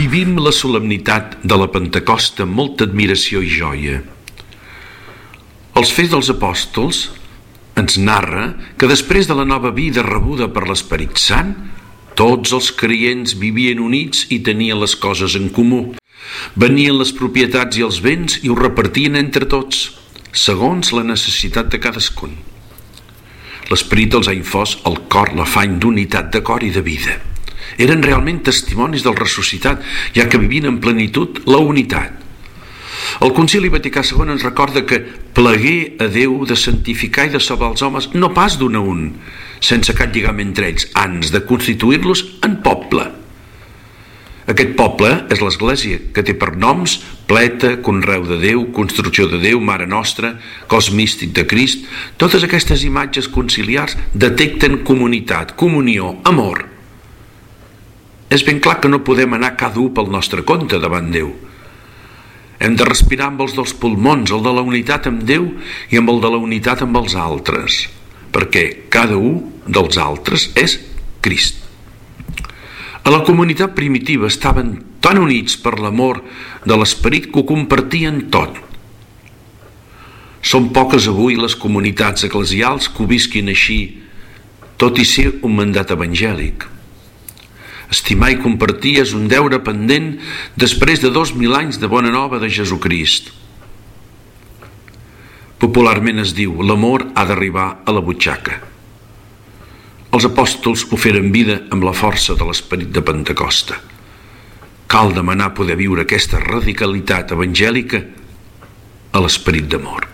Vivim la solemnitat de la Pentecosta amb molta admiració i joia. Els fets dels apòstols ens narra que després de la nova vida rebuda per l'Esperit Sant, tots els creients vivien units i tenien les coses en comú. Venien les propietats i els béns i ho repartien entre tots, segons la necessitat de cadascun. L'esperit els ha infós al cor l'afany d'unitat de cor i de vida. Eren realment testimonis del ressuscitat, ja que vivien en plenitud la unitat. El Concili Vaticà II ens recorda que plegué a Déu de santificar i de salvar els homes no pas d'un a un, sense cap lligam entre ells, ans de constituir-los en poble. Aquest poble és l'Església, que té per noms Pleta, Conreu de Déu, Construcció de Déu, Mare Nostra, Cos Místic de Crist. Totes aquestes imatges conciliars detecten comunitat, comunió, amor. És ben clar que no podem anar cada un pel nostre compte davant Déu, hem de respirar amb els dels pulmons, el de la unitat amb Déu i amb el de la unitat amb els altres, perquè cada un dels altres és Crist. A la comunitat primitiva estaven tan units per l'amor de l'esperit que ho compartien tot. Són poques avui les comunitats eclesials que ho visquin així, tot i ser un mandat evangèlic. Estimar i compartir és un deure pendent després de dos mil anys de bona nova de Jesucrist. Popularment es diu l'amor ha d'arribar a la butxaca. Els apòstols ho feren vida amb la força de l'esperit de Pentecosta. Cal demanar poder viure aquesta radicalitat evangèlica a l'esperit d'amor.